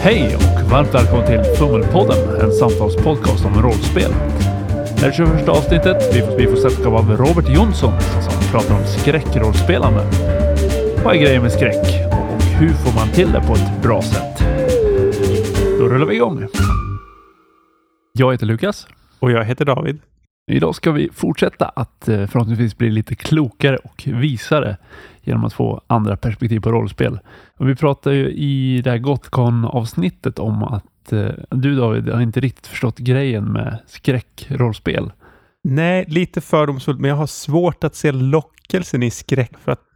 Hej och varmt välkommen till Fummelpodden, en samtalspodcast om rollspel. Det här är 21 avsnittet. Vi får, vi får sällskap av Robert Jonsson som pratar om skräckrollspelande. Vad är grejen med skräck och hur får man till det på ett bra sätt? Då rullar vi igång. Jag heter Lukas. Och jag heter David. Idag ska vi fortsätta att eh, förhoppningsvis bli lite klokare och visare genom att få andra perspektiv på rollspel. Och vi pratade ju i det här Gotcon-avsnittet om att eh, du David har inte riktigt förstått grejen med skräckrollspel. Nej, lite fördomsfullt, men jag har svårt att se lockelsen i skräck för att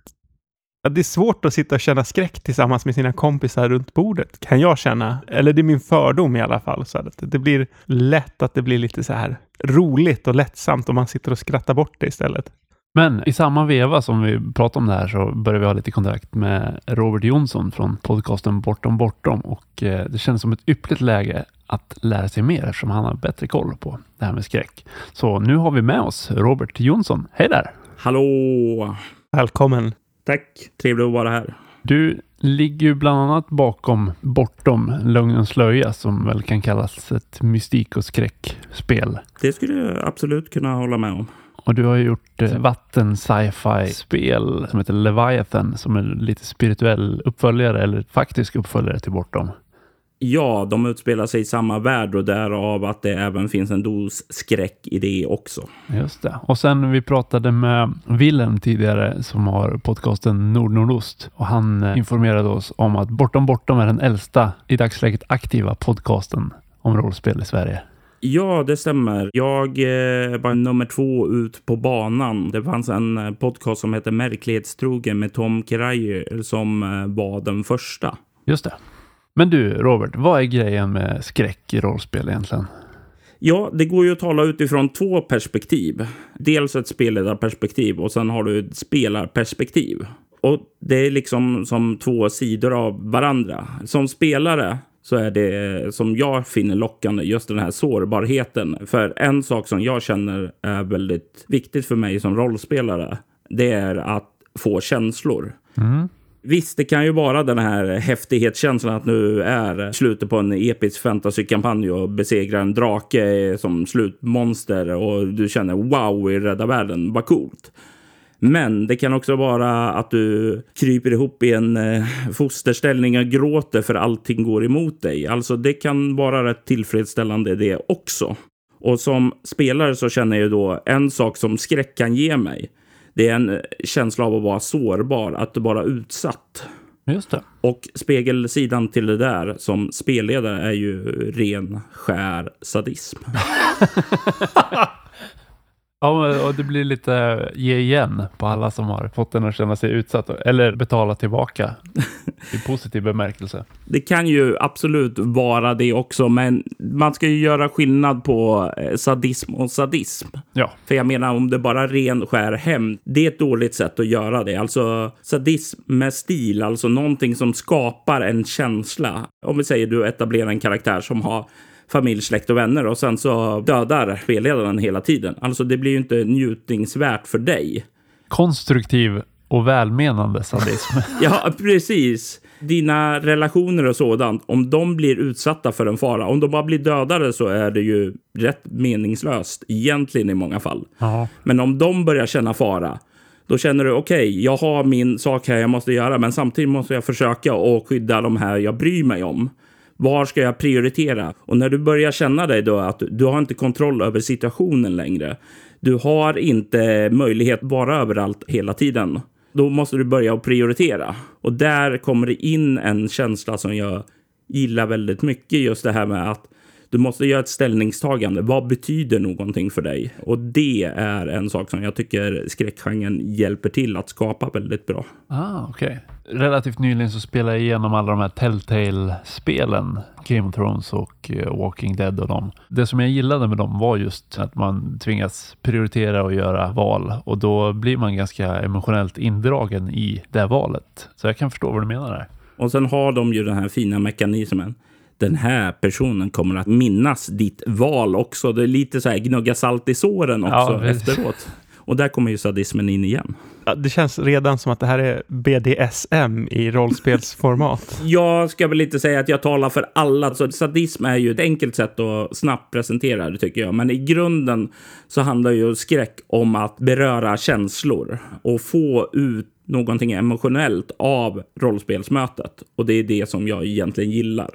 det är svårt att sitta och känna skräck tillsammans med sina kompisar runt bordet, kan jag känna. Eller det är min fördom i alla fall. Så att det blir lätt att det blir lite så här roligt och lättsamt om man sitter och skrattar bort det istället. Men i samma veva som vi pratar om det här så började vi ha lite kontakt med Robert Jonsson från podcasten Bortom Bortom och eh, det känns som ett ypperligt läge att lära sig mer eftersom han har bättre koll på det här med skräck. Så nu har vi med oss Robert Jonsson. Hej där! Hallå! Välkommen! Tack, trevligt att vara här. Du ligger ju bland annat bakom Bortom Lögnens slöja som väl kan kallas ett mystik och skräckspel. Det skulle jag absolut kunna hålla med om. Och du har gjort eh, vatten sci-fi spel som heter Leviathan som är lite spirituell uppföljare eller faktisk uppföljare till Bortom. Ja, de utspelar sig i samma värld och därav att det även finns en dos skräck i det också. Just det. Och sen vi pratade med Willem tidigare som har podcasten Nord Nordost och han eh, informerade oss om att Bortom Bortom är den äldsta i dagsläget aktiva podcasten om rollspel i Sverige. Ja, det stämmer. Jag eh, var nummer två ut på banan. Det fanns en eh, podcast som heter Märklighetstrogen med Tom Kerayer som eh, var den första. Just det. Men du, Robert, vad är grejen med skräck i rollspel egentligen? Ja, det går ju att tala utifrån två perspektiv. Dels ett spelledarperspektiv och sen har du ett spelarperspektiv. Och det är liksom som två sidor av varandra. Som spelare så är det som jag finner lockande just den här sårbarheten. För en sak som jag känner är väldigt viktigt för mig som rollspelare, det är att få känslor. Mm. Visst, det kan ju vara den här häftighetskänslan att nu är slutet på en episk fantasykampanj och besegrar en drake som slutmonster och du känner wow i rädda världen, vad coolt. Men det kan också vara att du kryper ihop i en eh, fosterställning och gråter för allting går emot dig. Alltså det kan vara rätt tillfredsställande det också. Och som spelare så känner jag då en sak som skräck kan ge mig. Det är en känsla av att vara sårbar, att vara utsatt. Just det. Och spegelsidan till det där som spelledare är ju ren skär sadism. Ja, och det blir lite ge igen på alla som har fått en att känna sig utsatt eller betala tillbaka i positiv bemärkelse. Det kan ju absolut vara det också, men man ska ju göra skillnad på eh, sadism och sadism. Ja, För jag menar, om det bara ren skär hämnd, det är ett dåligt sätt att göra det. Alltså sadism med stil, alltså någonting som skapar en känsla. Om vi säger du etablerar en karaktär som har familj, släkt och vänner och sen så dödar spelledaren hela tiden. Alltså det blir ju inte njutningsvärt för dig. konstruktiv och välmenande sadism. Ja, precis. Dina relationer och sådant, om de blir utsatta för en fara, om de bara blir dödade så är det ju rätt meningslöst egentligen i många fall. ja. Men om de börjar känna fara, då känner du okej, okay, jag har min sak här jag måste göra, men samtidigt måste jag försöka att skydda de här jag bryr mig om. Var ska jag prioritera? Och när du börjar känna dig då att du har inte kontroll över situationen längre. Du har inte möjlighet att vara överallt hela tiden. Då måste du börja att prioritera. Och där kommer det in en känsla som jag gillar väldigt mycket. Just det här med att du måste göra ett ställningstagande. Vad betyder någonting för dig? Och det är en sak som jag tycker skräckgenren hjälper till att skapa väldigt bra. Ah, okej. Relativt nyligen så spelade jag igenom alla de här Telltale-spelen. Game of Thrones och eh, Walking Dead och dem. Det som jag gillade med dem var just att man tvingas prioritera och göra val och då blir man ganska emotionellt indragen i det valet. Så jag kan förstå vad du menar där. Och sen har de ju den här fina mekanismen. Den här personen kommer att minnas ditt val också. Det är lite så här gnugga salt i såren också Ja, efteråt. Och där kommer ju sadismen in igen. Det känns redan som att det här är BDSM i rollspelsformat. Jag ska väl inte säga att jag talar för alla. Så sadism är ju ett enkelt sätt att snabbt presentera det tycker jag. Men i grunden så handlar ju skräck om att beröra känslor och få ut någonting emotionellt av rollspelsmötet. Och det är det som jag egentligen gillar.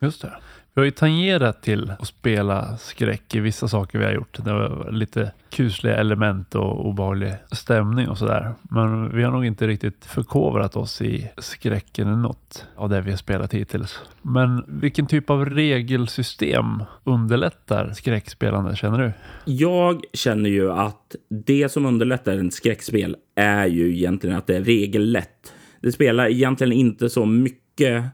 Just det. Vi har ju tangerat till att spela skräck i vissa saker vi har gjort. Det var lite kusliga element och obehaglig stämning och sådär. Men vi har nog inte riktigt förkovrat oss i skräcken i något av det vi har spelat hittills. Men vilken typ av regelsystem underlättar skräckspelande känner du? Jag känner ju att det som underlättar en skräckspel är ju egentligen att det är regellätt. Det spelar egentligen inte så mycket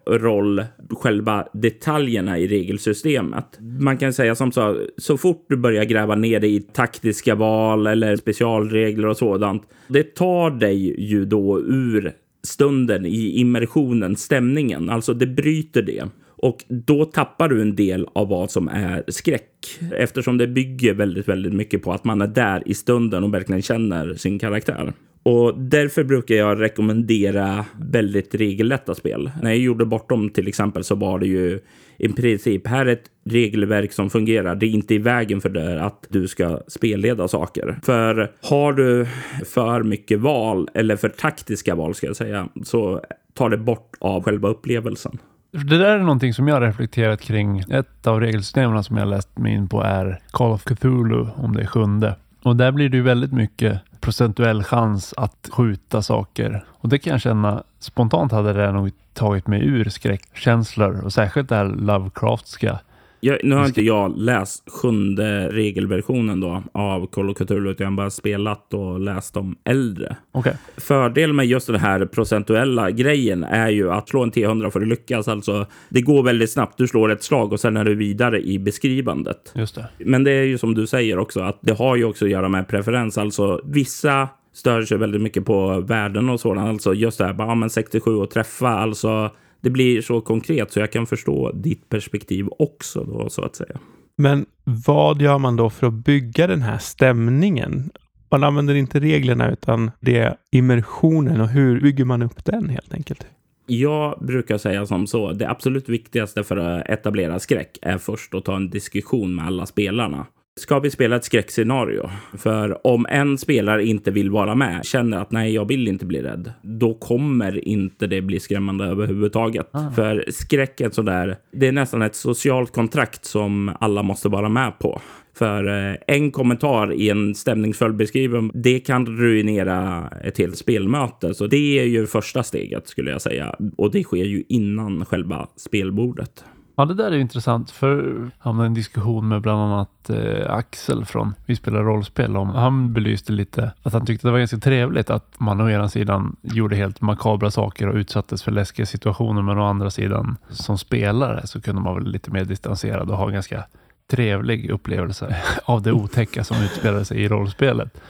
roll själva detaljerna i regelsystemet. Man kan säga som så, så fort du börjar gräva ner dig i taktiska val eller specialregler och sådant, det tar dig ju då ur stunden i immersionen, stämningen. Alltså det bryter det. Och då tappar du en del av vad som är skräck eftersom det bygger väldigt, väldigt mycket på att man är där i stunden och verkligen känner sin karaktär. Och därför brukar jag rekommendera väldigt regellätta spel. När jag gjorde Bortom till exempel så var det ju i princip här är ett regelverk som fungerar. Det är inte i vägen för det att du ska spelleda saker. För har du för mycket val eller för taktiska val ska jag säga så tar det bort av själva upplevelsen. Det där är någonting som jag har reflekterat kring. Ett av regelsystemen som jag läst mig in på är Call of Cthulhu, om det är sjunde. Och där blir det ju väldigt mycket procentuell chans att skjuta saker. Och det kan jag känna spontant hade det nog tagit mig ur skräckkänslor och särskilt det här Lovecraftska jag, nu har inte jag läst sjunde regelversionen då av Call of Cthulhu, utan jag har bara spelat och läst de äldre. Okay. Fördelen med just den här procentuella grejen är ju att slå en T100 för att lyckas. Alltså, det går väldigt snabbt. Du slår ett slag och sen är du vidare i beskrivandet. Just det. Men det är ju som du säger också, att det har ju också att göra med preferens. Alltså vissa stör sig väldigt mycket på värden och sådant. Alltså just det här, ja, men 67 och träffa. Alltså det blir så konkret så jag kan förstå ditt perspektiv också då så att säga. Men vad gör man då för att bygga den här stämningen? Man använder inte reglerna utan det är immersionen och hur bygger man upp den helt enkelt? Jag brukar säga som så. Det absolut viktigaste för att etablera skräck är först att ta en diskussion med alla spelarna. Ska vi spela ett skräckscenario? För om en spelare inte vill vara med, känner att nej, jag vill inte bli rädd, då kommer inte det bli skrämmande överhuvudtaget. Ah. För skräcken sådär, det är nästan ett socialt kontrakt som alla måste vara med på. För eh, en kommentar i en stämningsfull beskrivning, det kan ruinera ett helt spelmöte. Så det är ju första steget skulle jag säga. Och det sker ju innan själva spelbordet. Ja, det där är intressant för jag hade en diskussion med bland annat eh, Axel från Vi spelar rollspel om. Han belyste lite att han tyckte det var ganska trevligt att man å ena sidan gjorde helt makabra saker och utsattes för läskiga situationer, men å andra sidan som spelare så kunde man vara lite mer distanserad och ha en ganska trevlig upplevelse av det otäcka som utspelade sig i rollspelet.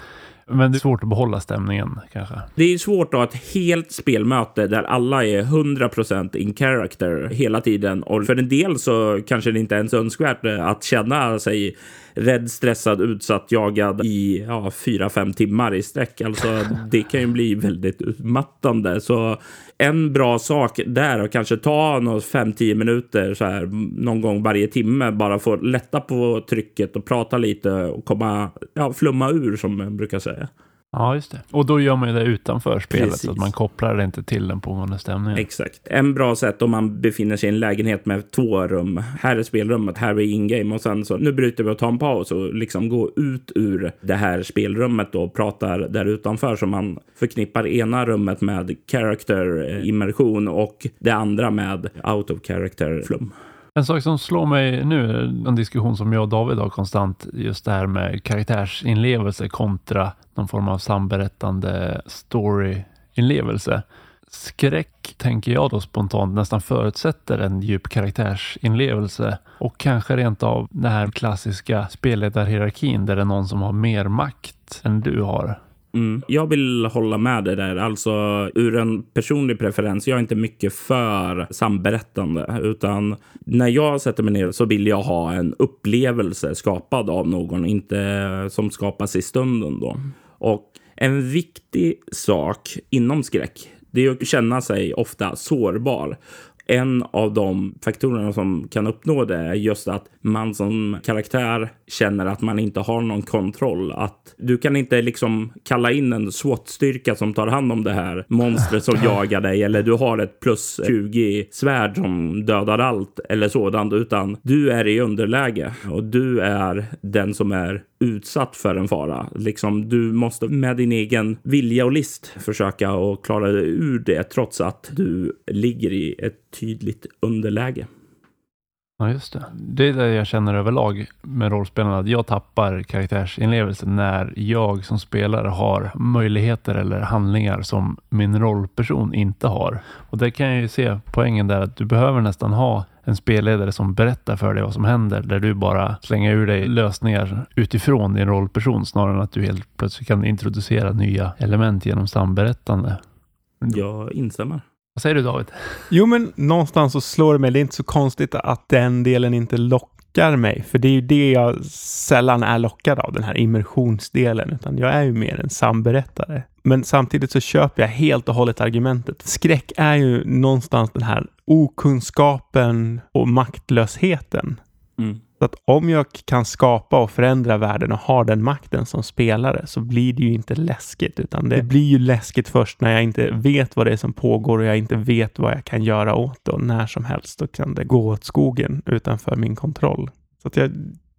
Men det är svårt att behålla stämningen kanske. Det är svårt att ha ett helt spelmöte där alla är 100% in character hela tiden. Och för en del så kanske det inte ens är önskvärt att känna sig rädd, stressad, utsatt, jagad i ja, fyra, fem timmar i sträck. Alltså, det kan ju bli väldigt utmattande. Så en bra sak där och kanske ta fem, tio minuter så här någon gång varje timme bara få lätta på trycket och prata lite och komma, ja, flumma ur som man brukar säga. Ja, just det. Och då gör man ju det utanför spelet Precis. så att man kopplar det inte till den pågående stämningen. Exakt. En bra sätt om man befinner sig i en lägenhet med två rum. Här är spelrummet, här är in-game och sen så nu bryter vi och tar en paus och liksom gå ut ur det här spelrummet och pratar där utanför så man förknippar ena rummet med character eh, immersion och det andra med out of character flum. En sak som slår mig nu, en diskussion som jag och David har konstant, just det här med karaktärsinlevelse kontra någon form av samberättande storyinlevelse. Skräck tänker jag då spontant nästan förutsätter en djup karaktärsinlevelse och kanske rent av den här klassiska spelledarhierarkin där det är någon som har mer makt än du har. Mm. Jag vill hålla med dig där. Alltså ur en personlig preferens. Jag är inte mycket för samberättande, utan när jag sätter mig ner så vill jag ha en upplevelse skapad av någon, inte som skapas i stunden då. Och En viktig sak inom skräck, det är att känna sig ofta sårbar en av de faktorerna som kan uppnå det är just att man som karaktär känner att man inte har någon kontroll. Att du kan inte liksom kalla in en SWAT-styrka som tar hand om det här monstret som jagar dig eller du har ett plus 20 svärd som dödar allt eller sådant, utan du är i underläge och du är den som är utsatt för en fara. Liksom, du måste med din egen vilja och list försöka att klara dig ur det trots att du ligger i ett tydligt underläge. Ja, just det. Det är det jag känner överlag med rollspelarna, att jag tappar karaktärsinlevelse när jag som spelare har möjligheter eller handlingar som min rollperson inte har. Och det kan jag ju se poängen där att du behöver nästan ha en spelledare som berättar för dig vad som händer, där du bara slänger ur dig lösningar utifrån din rollperson snarare än att du helt plötsligt kan introducera nya element genom samberättande. Jag instämmer. Vad säger du David? Jo, men någonstans så slår det mig. Det är inte så konstigt att den delen inte lockar mig, för det är ju det jag sällan är lockad av, den här immersionsdelen, utan jag är ju mer en samberättare. Men samtidigt så köper jag helt och hållet argumentet. Skräck är ju någonstans den här okunskapen och maktlösheten. Mm. Så att om jag kan skapa och förändra världen och har den makten som spelare så blir det ju inte läskigt, utan det blir ju läskigt först när jag inte vet vad det är som pågår och jag inte vet vad jag kan göra åt det och när som helst då kan det gå åt skogen utanför min kontroll. Så att jag,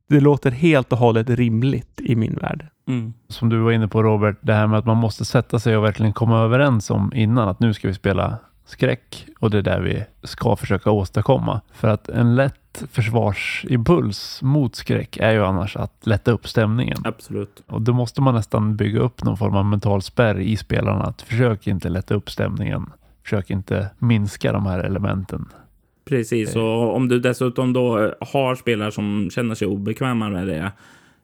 det låter helt och hållet rimligt i min värld. Mm. Som du var inne på Robert, det här med att man måste sätta sig och verkligen komma överens om innan att nu ska vi spela skräck och det är där vi ska försöka åstadkomma. För att en lätt försvarsimpuls mot skräck är ju annars att lätta upp stämningen. Absolut. Och då måste man nästan bygga upp någon form av mental spärr i spelarna att försök inte lätta upp stämningen. Försök inte minska de här elementen. Precis, och om du dessutom då har spelare som känner sig obekväma med det.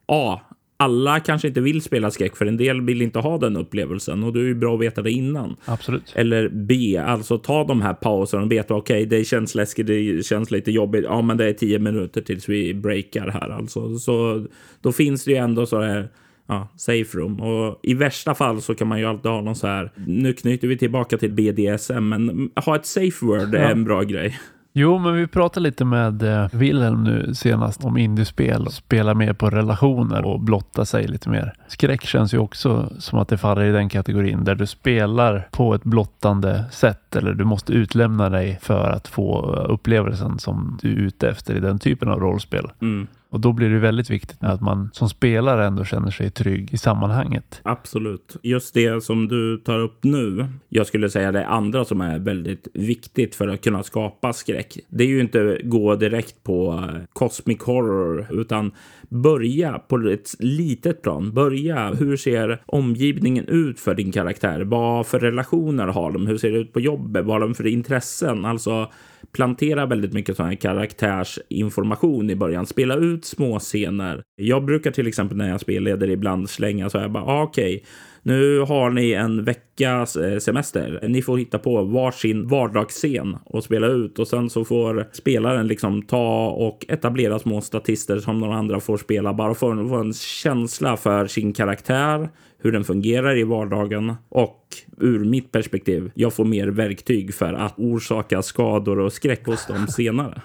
A. Alla kanske inte vill spela skräck för en del vill inte ha den upplevelsen och det är ju bra att veta det innan. Absolut. Eller B, alltså ta de här pauserna och veta okej, okay, det känns läskigt, det känns lite jobbigt. Ja, men det är tio minuter tills vi breakar här alltså. Så då finns det ju ändå så här ja, safe room. Och i värsta fall så kan man ju alltid ha någon så här. Nu knyter vi tillbaka till BDSM, men ha ett safe word är en bra grej. Jo, men vi pratade lite med eh, Wilhelm nu senast om indiespel spela mer på relationer och blotta sig lite mer. Skräck känns ju också som att det faller i den kategorin där du spelar på ett blottande sätt eller du måste utlämna dig för att få upplevelsen som du är ute efter i den typen av rollspel. Mm. Och då blir det väldigt viktigt att man som spelare ändå känner sig trygg i sammanhanget. Absolut. Just det som du tar upp nu. Jag skulle säga det andra som är väldigt viktigt för att kunna skapa skräck. Det är ju inte gå direkt på cosmic horror, utan börja på ett litet plan. Börja. Hur ser omgivningen ut för din karaktär? Vad för relationer har de? Hur ser det ut på jobbet? Vad har de för intressen? Alltså plantera väldigt mycket sån här karaktärsinformation i början. Spela ut små scener. Jag brukar till exempel när jag spelleder ibland slänga så här bara ah, okej. Okay nu har ni en veckas eh, semester. Ni får hitta på varsin vardagsscen och spela ut och sen så får spelaren liksom ta och etablera små statister som några andra får spela bara för att få en känsla för sin karaktär, hur den fungerar i vardagen och ur mitt perspektiv, jag får mer verktyg för att orsaka skador och skräck hos dem senare.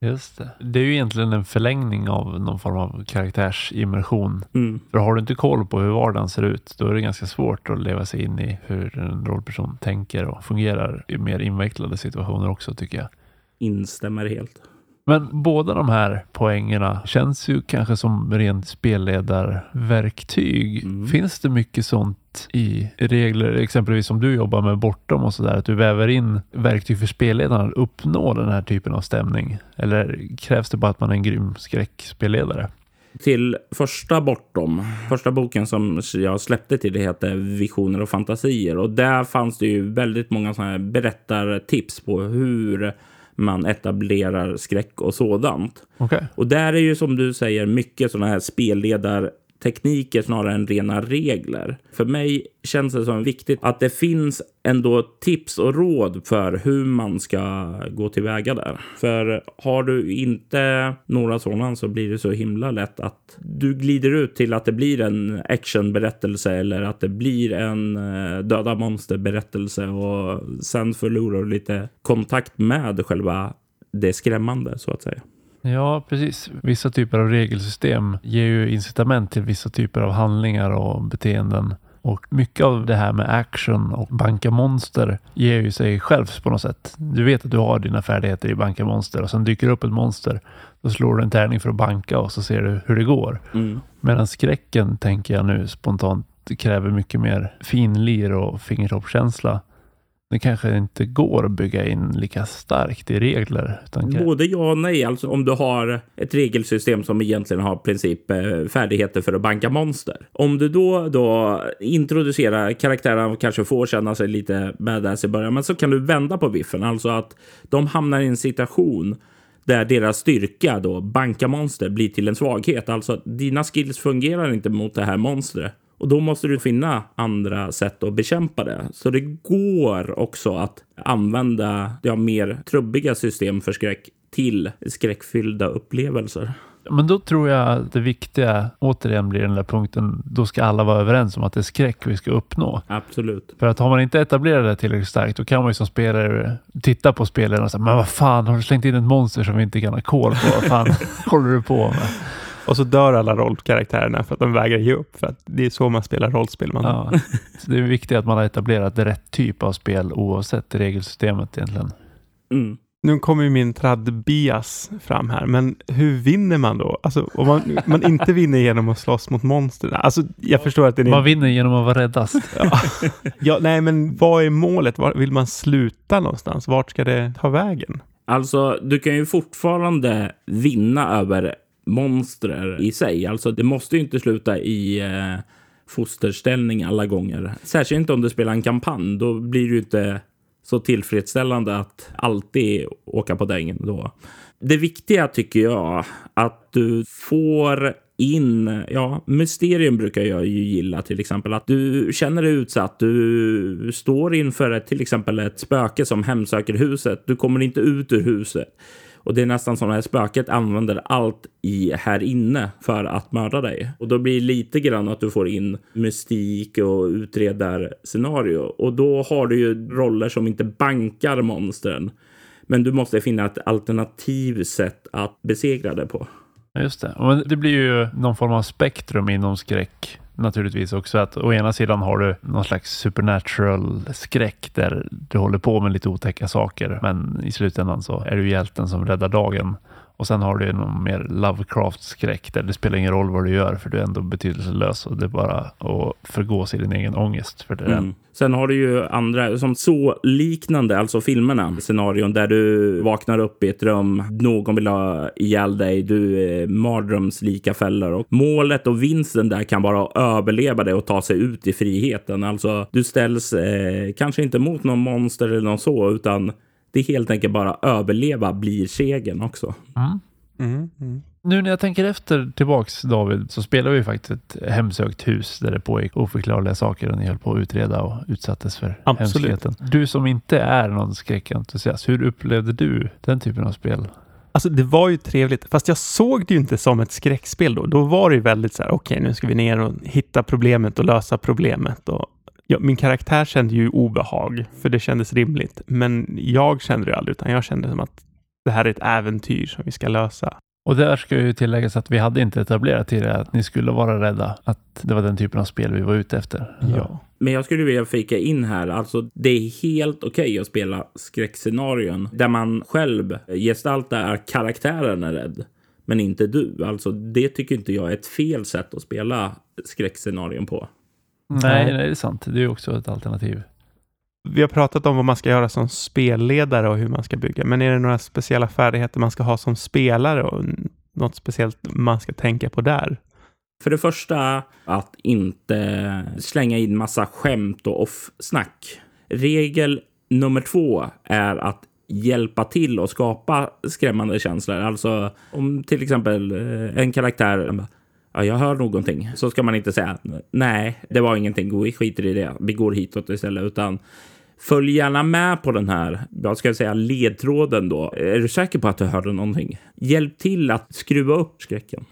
Just det. Det är ju egentligen en förlängning av någon form av karaktärsimmersion. Mm. För har du inte koll på hur vardagen ser ut, då är det ganska svårt att leva sig in i hur en rollperson tänker och fungerar i mer invecklade situationer också tycker jag. Instämmer helt. Men båda de här poängerna känns ju kanske som rent spelledarverktyg. Mm. Finns det mycket sånt i regler, exempelvis som du jobbar med bortom och sådär, att du väver in verktyg för spelledarna att uppnå den här typen av stämning? Eller krävs det bara att man är en grym skräckspelledare? till första Bortom. Första boken som jag släppte till det heter Visioner och fantasier och där fanns det ju väldigt många sådana här berättartips på hur man etablerar skräck och sådant. Okay. Och där är ju som du säger mycket sådana här spelledar tekniker snarare än rena regler. För mig känns det som viktigt att det finns ändå tips och råd för hur man ska gå tillväga där. För har du inte några sådana så blir det så himla lätt att du glider ut till att det blir en actionberättelse eller att det blir en eh, döda monsterberättelse och sen förlorar du lite kontakt med själva det skrämmande så att säga. Ja, precis. Vissa typer av regelsystem ger ju incitament till vissa typer av handlingar och beteenden. Och mycket av det här med action och banka monster ger ju sig självs på något sätt. Du vet att du har dina färdigheter i banka monster och sen dyker upp ett monster. Då slår du en tärning för att banka och så ser du hur det går. Mm. Medan skräcken tänker jag nu spontant kräver mycket mer finlir och fingertoppskänsla. Det kanske inte går att bygga in lika starkt i regler. Utan Både ja och nej. Alltså om du har ett regelsystem som egentligen har princip eh, färdigheter för att banka monster. Om du då, då introducerar karaktärerna kanske får känna sig lite badass i början, men så kan du vända på biffen. Alltså att de hamnar i en situation där deras styrka då, banka monster, blir till en svaghet. Alltså dina skills fungerar inte mot det här monstret. Och då måste du finna andra sätt att bekämpa det. Så det går också att använda ja, mer trubbiga system för skräck till skräckfyllda upplevelser. Men då tror jag att det viktiga återigen blir den där punkten. Då ska alla vara överens om att det är skräck vi ska uppnå. Absolut. För att har man inte etablerat det tillräckligt starkt, då kan man ju som spelare titta på spelaren och säga, men vad fan, har du slängt in ett monster som vi inte kan ha koll på? Vad fan håller du på med? Och så dör alla rollkaraktärerna för att de vägrar ge upp. För att det är så man spelar rollspel. Man. Ja. Så det är viktigt att man har etablerat rätt typ av spel oavsett regelsystemet egentligen. Mm. Nu kommer ju min trad-bias fram här, men hur vinner man då? Alltså, om man, man inte vinner genom att slåss mot monstren. Alltså, jag förstår att det är... Man vinner genom att vara räddast. Ja, ja, nej, men vad är målet? Var vill man sluta någonstans? Vart ska det ta vägen? Alltså, du kan ju fortfarande vinna över monster i sig. Alltså, det måste ju inte sluta i eh, fosterställning alla gånger. Särskilt inte om du spelar en kampanj. Då blir det ju inte så tillfredsställande att alltid åka på dängen då. Det viktiga tycker jag att du får in, ja, mysterium brukar jag ju gilla till exempel. Att du känner dig utsatt. Du står inför ett, till exempel ett spöke som hemsöker huset. Du kommer inte ut ur huset. Och det är nästan som att spöket använder allt i här inne för att mörda dig. Och då blir det lite grann att du får in mystik och utredarscenario. Och då har du ju roller som inte bankar monstren. Men du måste finna ett alternativ sätt att besegra det på. Just det. Men det blir ju någon form av spektrum inom skräck naturligtvis också. Att å ena sidan har du någon slags supernatural skräck där du håller på med lite otäcka saker. Men i slutändan så är du hjälten som räddar dagen. Och sen har du någon mer Lovecraft-skräck där det spelar ingen roll vad du gör för du är ändå betydelselös och det är bara att förgås i din egen ångest. För det Mm. Sen har du ju andra som så liknande, alltså filmerna, scenarion där du vaknar upp i ett rum, någon vill ha ihjäl dig, du är mardrömslika fällor och målet och vinsten där kan vara att överleva det och ta sig ut i friheten. Alltså, du ställs eh, kanske inte mot någon monster eller något så, utan det är helt enkelt bara överleva blir segern också. Mm. Mm, mm. Nu när jag tänker efter tillbaks David så spelar vi faktiskt ett hemsökt hus där det pågick oförklarliga saker och ni höll på att utreda och utsattes för Absolut. hemskheten. Du som inte är någon skräckentusiast, hur upplevde du den typen av spel? Alltså det var ju trevligt, fast jag såg det ju inte som ett skräckspel då. Då var det ju väldigt så här, okej nu ska vi ner och hitta problemet och lösa problemet. Och ja, min karaktär kände ju obehag, för det kändes rimligt. Men jag kände det aldrig, utan jag kände som att det här är ett äventyr som vi ska lösa. Och där ska ju tilläggas att vi hade inte etablerat tidigare att ni skulle vara rädda. Att det var den typen av spel vi var ute efter. Ja. Men jag skulle vilja fika in här, alltså det är helt okej att spela skräckscenarion där man själv gestaltar karaktären är rädd, men inte du. Alltså det tycker inte jag är ett fel sätt att spela skräckscenarion på. Nej, nej, det är sant. Det är också ett alternativ. Vi har pratat om vad man ska göra som spelledare och hur man ska bygga. Men är det några speciella färdigheter man ska ha som spelare och något speciellt man ska tänka på där? För det första, att inte slänga in massa skämt och off-snack. Regel nummer två är att hjälpa till och skapa skrämmande känslor. Alltså om till exempel eh, en karaktär ja, jag hör någonting, så ska man inte säga nej, det var ingenting, vi skiter i det, vi går hitåt istället, utan Följ gärna med på den här, vad ska jag säga, ledtråden då. Är du säker på att du hörde någonting? Hjälp till att skruva upp skräcken.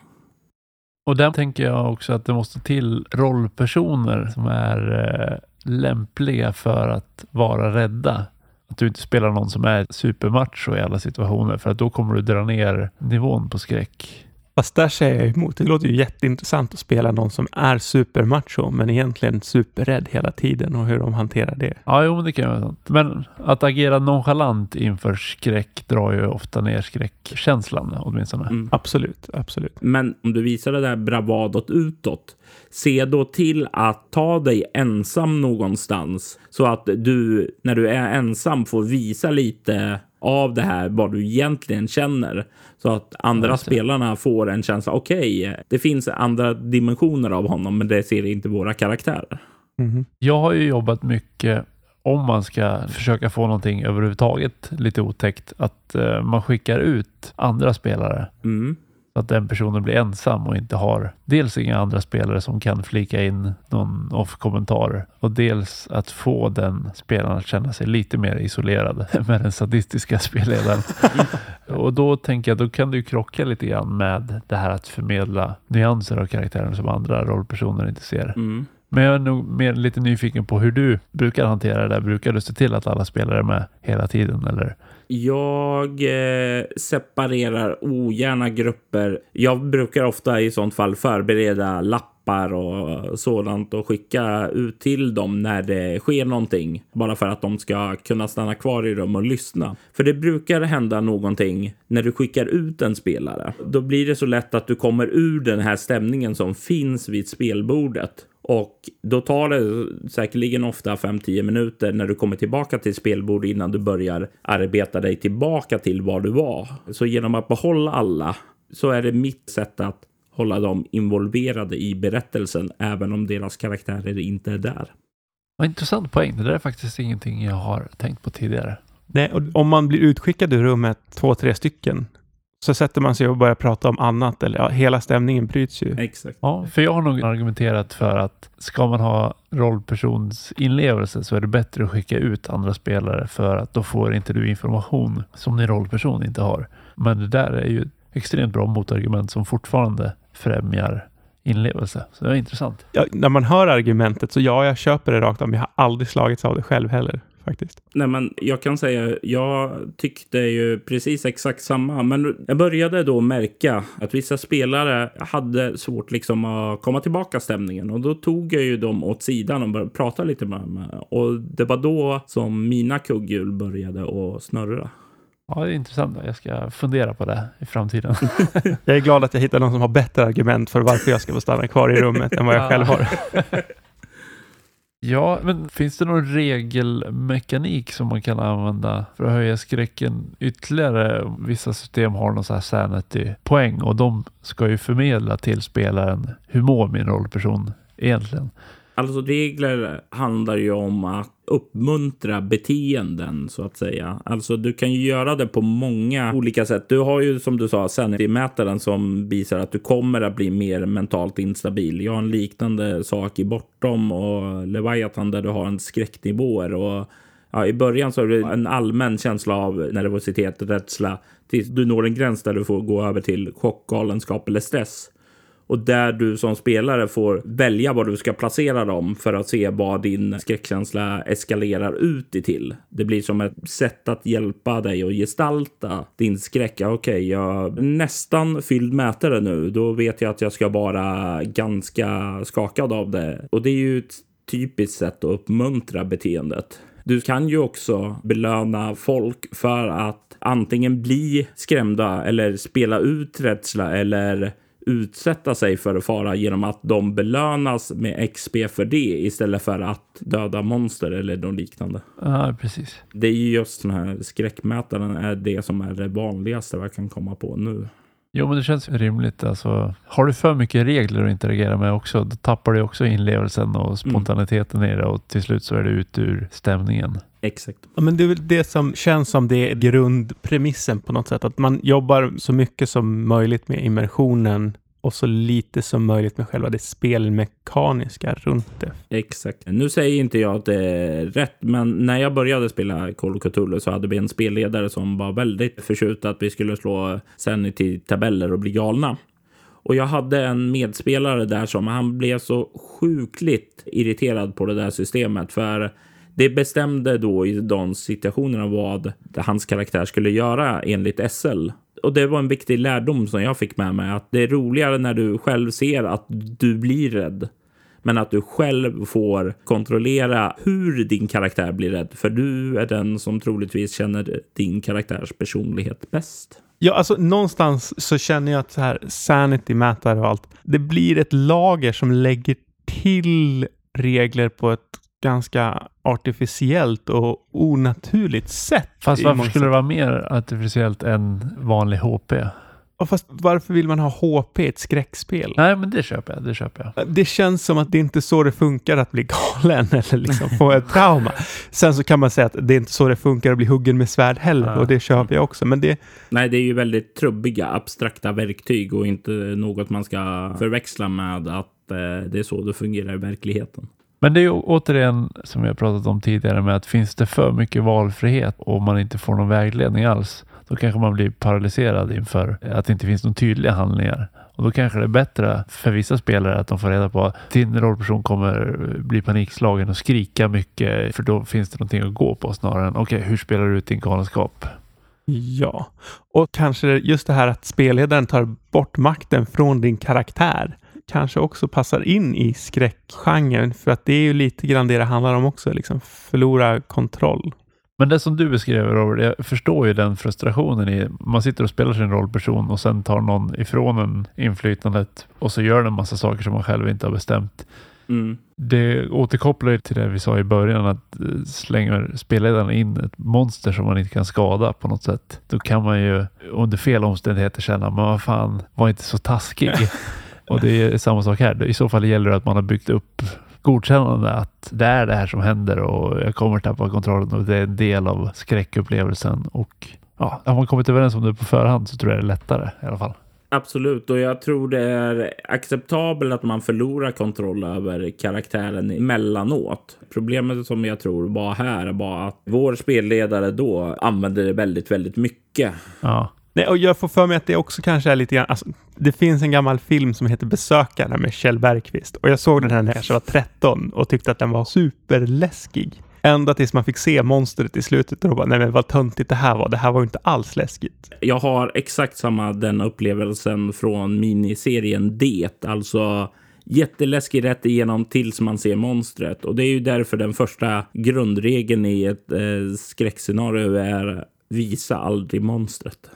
Och där tänker jag också att det måste till rollpersoner som är eh, lämpliga för att vara rädda. Att du inte spelar någon som är supermacho i alla situationer för att då kommer du dra ner nivån på skräck. Fast där säger jag emot. Det låter ju jätteintressant att spela någon som är supermacho, men egentligen superrädd hela tiden och hur de hanterar det. Ja, jo, men det kan vara sant. Men att agera nonchalant inför skräck drar ju ofta ner skräckkänslan åtminstone. Mm. Absolut, absolut. Men om du visar det där bravadot utåt, se då till att ta dig ensam någonstans så att du när du är ensam får visa lite av det här, vad du egentligen känner. Så att andra ja, spelarna får en känsla, okej, okay, det finns andra dimensioner av honom, men det ser inte våra karaktärer. Mm. Jag har ju jobbat mycket om man ska försöka få någonting överhuvudtaget lite otäckt, att uh, man skickar ut andra spelare. Mm. Så att den personen blir ensam och inte har dels inga andra spelare som kan flika in någon off-kommentar och dels att få den spelaren att känna sig lite mer isolerad med den sadistiska spelledaren. och då tänker jag, då kan du krocka lite grann med det här att förmedla nyanser av karaktären som andra rollpersoner inte ser. Mm. Men jag är nog mer lite nyfiken på hur du brukar hantera det där. Brukar du se till att alla spelare är med hela tiden eller? Jag eh, separerar ogärna grupper. Jag brukar ofta i sånt fall förbereda lappar och sådant och skicka ut till dem när det sker någonting. Bara för att de ska kunna stanna kvar i rum och lyssna. För det brukar hända någonting när du skickar ut en spelare. Då blir det så lätt att du kommer ur den här stämningen som finns vid spelbordet och då tar det säkerligen ofta 5-10 minuter när du kommer tillbaka till spelbord innan du börjar arbeta dig tillbaka till var du var. Så genom att behålla alla så är det mitt sätt att hålla dem involverade i berättelsen även om deras karaktärer inte är där. Vad intressant poäng. Det där är faktiskt ingenting jag har tänkt på tidigare. Nej, och om man blir utskickad ur rummet två, tre stycken så sätter man sig och börjar prata om annat eller ja, hela stämningen bryts ju. Exakt. Ja, för jag har nog argumenterat för att ska man ha rollpersons inlevelse så är det bättre att skicka ut andra spelare för att då får inte du information som din rollperson inte har. Men det där är ju ett extremt bra motargument som fortfarande främjar inlevelse. Så det är intressant. Ja, när man hör argumentet så ja, jag köper det rakt om. Jag har aldrig slagits av det själv heller faktiskt. Nej, men jag kan säga, jag tyckte ju precis exakt samma. Men jag började då märka att vissa spelare hade svårt liksom att komma tillbaka stämningen. Och då tog jag ju dem åt sidan och började prata lite med dem. Och det var då som mina kugghjul började att snurra. Ja, det är intressant. Jag ska fundera på det i framtiden. jag är glad att jag hittade någon som har bättre argument för varför jag ska få stanna kvar i rummet än vad jag själv har. Ja, men finns det någon regelmekanik som man kan använda för att höja skräcken ytterligare? Vissa system har någon sån här sanity-poäng och de ska ju förmedla till spelaren hur mår min rollperson egentligen? Alltså regler handlar ju om att uppmuntra beteenden så att säga. Alltså du kan ju göra det på många olika sätt. Du har ju som du sa mätaren som visar att du kommer att bli mer mentalt instabil. Jag har en liknande sak i Bortom och Leviathan där du har en skräcknivåer och ja, i början så är det en allmän känsla av nervositet, rädsla tills du når en gräns där du får gå över till chock, galenskap eller stress och där du som spelare får välja var du ska placera dem för att se vad din skräckkänsla eskalerar ut i till. Det blir som ett sätt att hjälpa dig att gestalta din skräck. Okej, okay, jag är nästan fylld mätare nu. Då vet jag att jag ska vara ganska skakad av det. Och det är ju ett typiskt sätt att uppmuntra beteendet. Du kan ju också belöna folk för att antingen bli skrämda eller spela ut rädsla eller utsätta sig för fara genom att de belönas med XP för det istället för att döda monster eller något liknande. Ja, precis. Det är just den här skräckmätaren är det som är det vanligaste jag kan komma på nu. Jo, men det känns rimligt. Alltså, har du för mycket regler att interagera med också, då tappar du också inlevelsen och spontaniteten mm. i det och till slut så är du ute ur stämningen. Exakt. Ja, men det är väl det som känns som det är grundpremissen på något sätt. Att man jobbar så mycket som möjligt med immersionen och så lite som möjligt med själva det spelmekaniska runt det. Exakt. Nu säger inte jag att det är rätt, men när jag började spela Call of Cthulhu så hade vi en spelledare som var väldigt förtjust att vi skulle slå Sanity-tabeller och bli galna. Och jag hade en medspelare där som han blev så sjukligt irriterad på det där systemet för det bestämde då i de situationerna vad hans karaktär skulle göra enligt SL. Och det var en viktig lärdom som jag fick med mig att det är roligare när du själv ser att du blir rädd. Men att du själv får kontrollera hur din karaktär blir rädd. För du är den som troligtvis känner din karaktärs personlighet bäst. Ja, alltså någonstans så känner jag att så här sanity mätare och allt. Det blir ett lager som lägger till regler på ett ganska artificiellt och onaturligt sätt. Fast varför skulle det vara mer artificiellt än vanlig HP? Ja, fast varför vill man ha HP i ett skräckspel? Nej, men det köper jag. Det köper jag. Det känns som att det inte är så det funkar att bli galen eller liksom få ett trauma. Sen så kan man säga att det är inte så det funkar att bli huggen med svärd heller Ja. och det köper jag också. Men det, Nej, det är ju väldigt trubbiga, abstrakta verktyg och inte något man ska förväxla med att eh, det är så det fungerar i verkligheten. Men det är ju återigen som vi har pratat om tidigare med att finns det för mycket valfrihet och man inte får någon vägledning alls, då kanske man blir paralyserad inför att det inte finns några tydliga handlingar. Och då kanske det är bättre för vissa spelare att de får reda på att din rollperson kommer bli panikslagen och skrika mycket för då finns det någonting att gå på snarare än okej, hur spelar du ut din galenskap? ja. Och kanske just det här att spelledaren tar bort makten från din karaktär kanske också passar in i skräckgenren för att det är ju lite grann det det handlar om också, liksom förlora kontroll. Men det som du beskrev Robert, jag förstår ju den frustrationen i, man sitter och spelar sin rollperson och sen tar någon ifrån en inflytandet och så gör den en massa saker som man själv inte har bestämt. Mm. Det återkopplar ju till det vi sa i början att eh, slänger spelledaren in ett monster som man inte kan skada på något sätt. Då kan man ju under fel omständigheter känna, men vad fan, var inte så taskig. och det är samma sak här. I så fall gäller det att man har byggt upp godkännande att det är det här som händer och jag kommer tappa kontrollen och det är en del av skräckupplevelsen och ja, har man kommit överens om det på förhand så tror jag det är lättare i alla fall. Absolut, och jag tror det är acceptabelt att man förlorar kontroll över karaktären emellanåt. Problemet som jag tror var här var att vår spelledare då använde det väldigt, väldigt mycket. Ja, Nej, och jag får för mig att det också kanske är lite grann, alltså, det finns en gammal film som heter Besökarna med Kjell Bergqvist och jag såg den här när jag kanske var 13 och tyckte att den var superläskig. Ända tills man fick se monstret i slutet och då bara, nej men vad töntigt det här var. Det här var ju inte alls läskigt. Jag har exakt samma den upplevelsen från miniserien Det, alltså jätteläskig rätt igenom tills man ser monstret. Och det är ju därför den första grundregeln i ett eh, skräckscenario är visa aldrig monstret.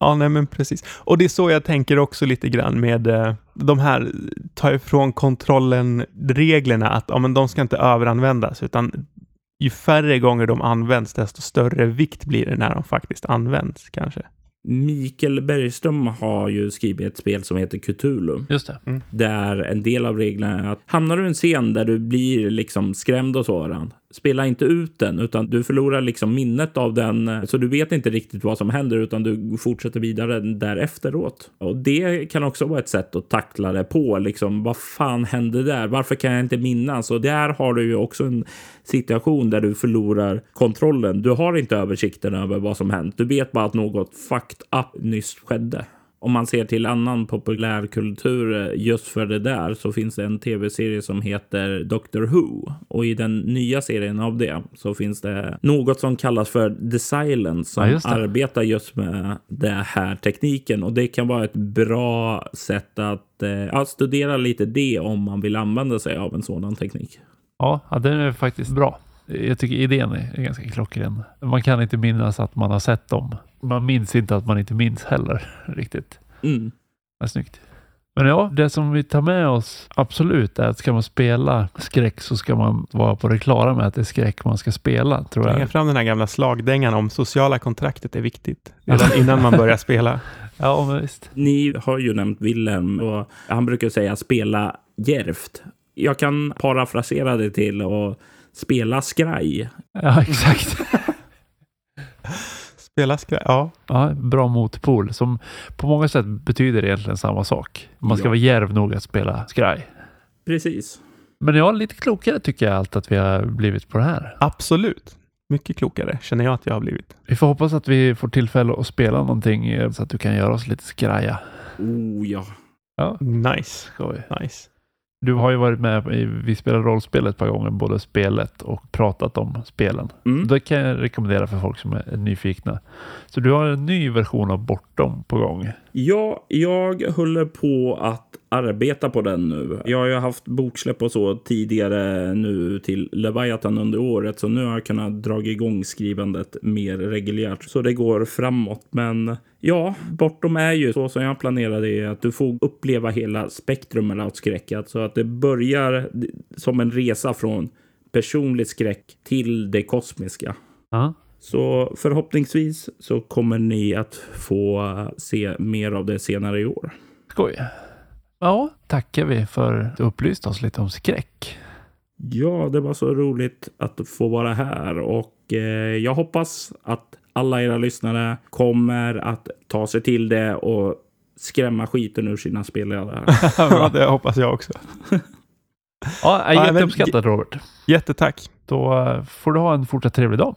Ja, nej men precis. Och det är så jag tänker också lite grann med eh, de här ta ifrån kontrollen-reglerna, att ja, men de ska inte överanvändas, utan ju färre gånger de används, desto större vikt blir det när de faktiskt används kanske. Mikael Bergström har ju skrivit ett spel som heter Cthulhu. just det. Där en del av reglerna är att hamnar du i en scen där du blir liksom skrämd och sådan, spela inte ut den, utan du förlorar liksom minnet av den. Eh, så du vet inte riktigt vad som händer, utan du fortsätter vidare där efteråt. Och det kan också vara ett sätt att tackla det på. Liksom, vad fan hände där? Varför kan jag inte minnas? Och där har du ju också en situation där du förlorar kontrollen. Du har inte översikten över vad som hänt. Du vet bara att något fucked up nyss skedde. Om man ser till annan populärkultur eh, just för det där så finns det en tv-serie som heter Doctor Who. Och i den nya serien av det så finns det något som kallas för The Silence som Ja, arbetar just med den här tekniken. Och det kan vara ett bra sätt att eh, studera lite det om man vill använda sig av en sådan teknik. Ja, den är faktiskt bra. Jag tycker idén är ganska klockren. Man kan inte minnas att man har sett dem. Man minns inte att man inte minns heller riktigt. Mm. Det är snyggt. Men ja, det som vi tar med oss absolut är att ska man spela skräck så ska man vara på det klara med att det är skräck man ska spela, tror jag. fram den här gamla slagdängan om sociala kontraktet är viktigt. Redan innan man börjar spela. Ja, men visst. Ni har ju nämnt Wilhelm och han brukar säga spela djärvt. Jag kan parafrasera det till att spela skraj. Ja, exakt. Spela skraj. Ja. Ja, bra motpol som på många sätt betyder egentligen samma sak. Man ska Ja. vara djärv nog att spela skraj. Precis. Men ja, lite klokare tycker jag allt att vi har blivit på det här. Absolut. Mycket klokare känner jag att jag har blivit. Vi får hoppas att vi får tillfälle att spela någonting eh, så att du kan göra oss lite skraja. Oh ja. Ja, Nice. vi. Nice. Du har ju varit med i Vi spelar rollspel ett par gånger, både spelet och pratat om spelen. Mm. Det kan jag rekommendera för folk som är nyfikna. Så du har en ny version av Bortom på gång. Ja, jag håller på att arbeta på den nu. Jag har ju haft boksläpp och så tidigare nu till Leviathan under året, så nu har jag kunnat dra igång skrivandet mer reguljärt. Så det går framåt. Men ja, Bortom är ju så som jag planerade är att du får uppleva hela spektrumet av skräck. Alltså att det börjar som en resa från personlig skräck till det kosmiska. Ja. Så förhoppningsvis så kommer ni att få se mer av det senare i år. Skoj. Ja, tackar vi för att du upplyste oss lite om skräck. Ja, det var så roligt att få vara här och eh, jag hoppas att alla era lyssnare kommer att ta sig till det och skrämma skiten ur sina spelledare. ja, det hoppas jag också. Ja, jätteuppskattat Robert. Jättetack. Då eh, får du ha en fortsatt trevlig dag.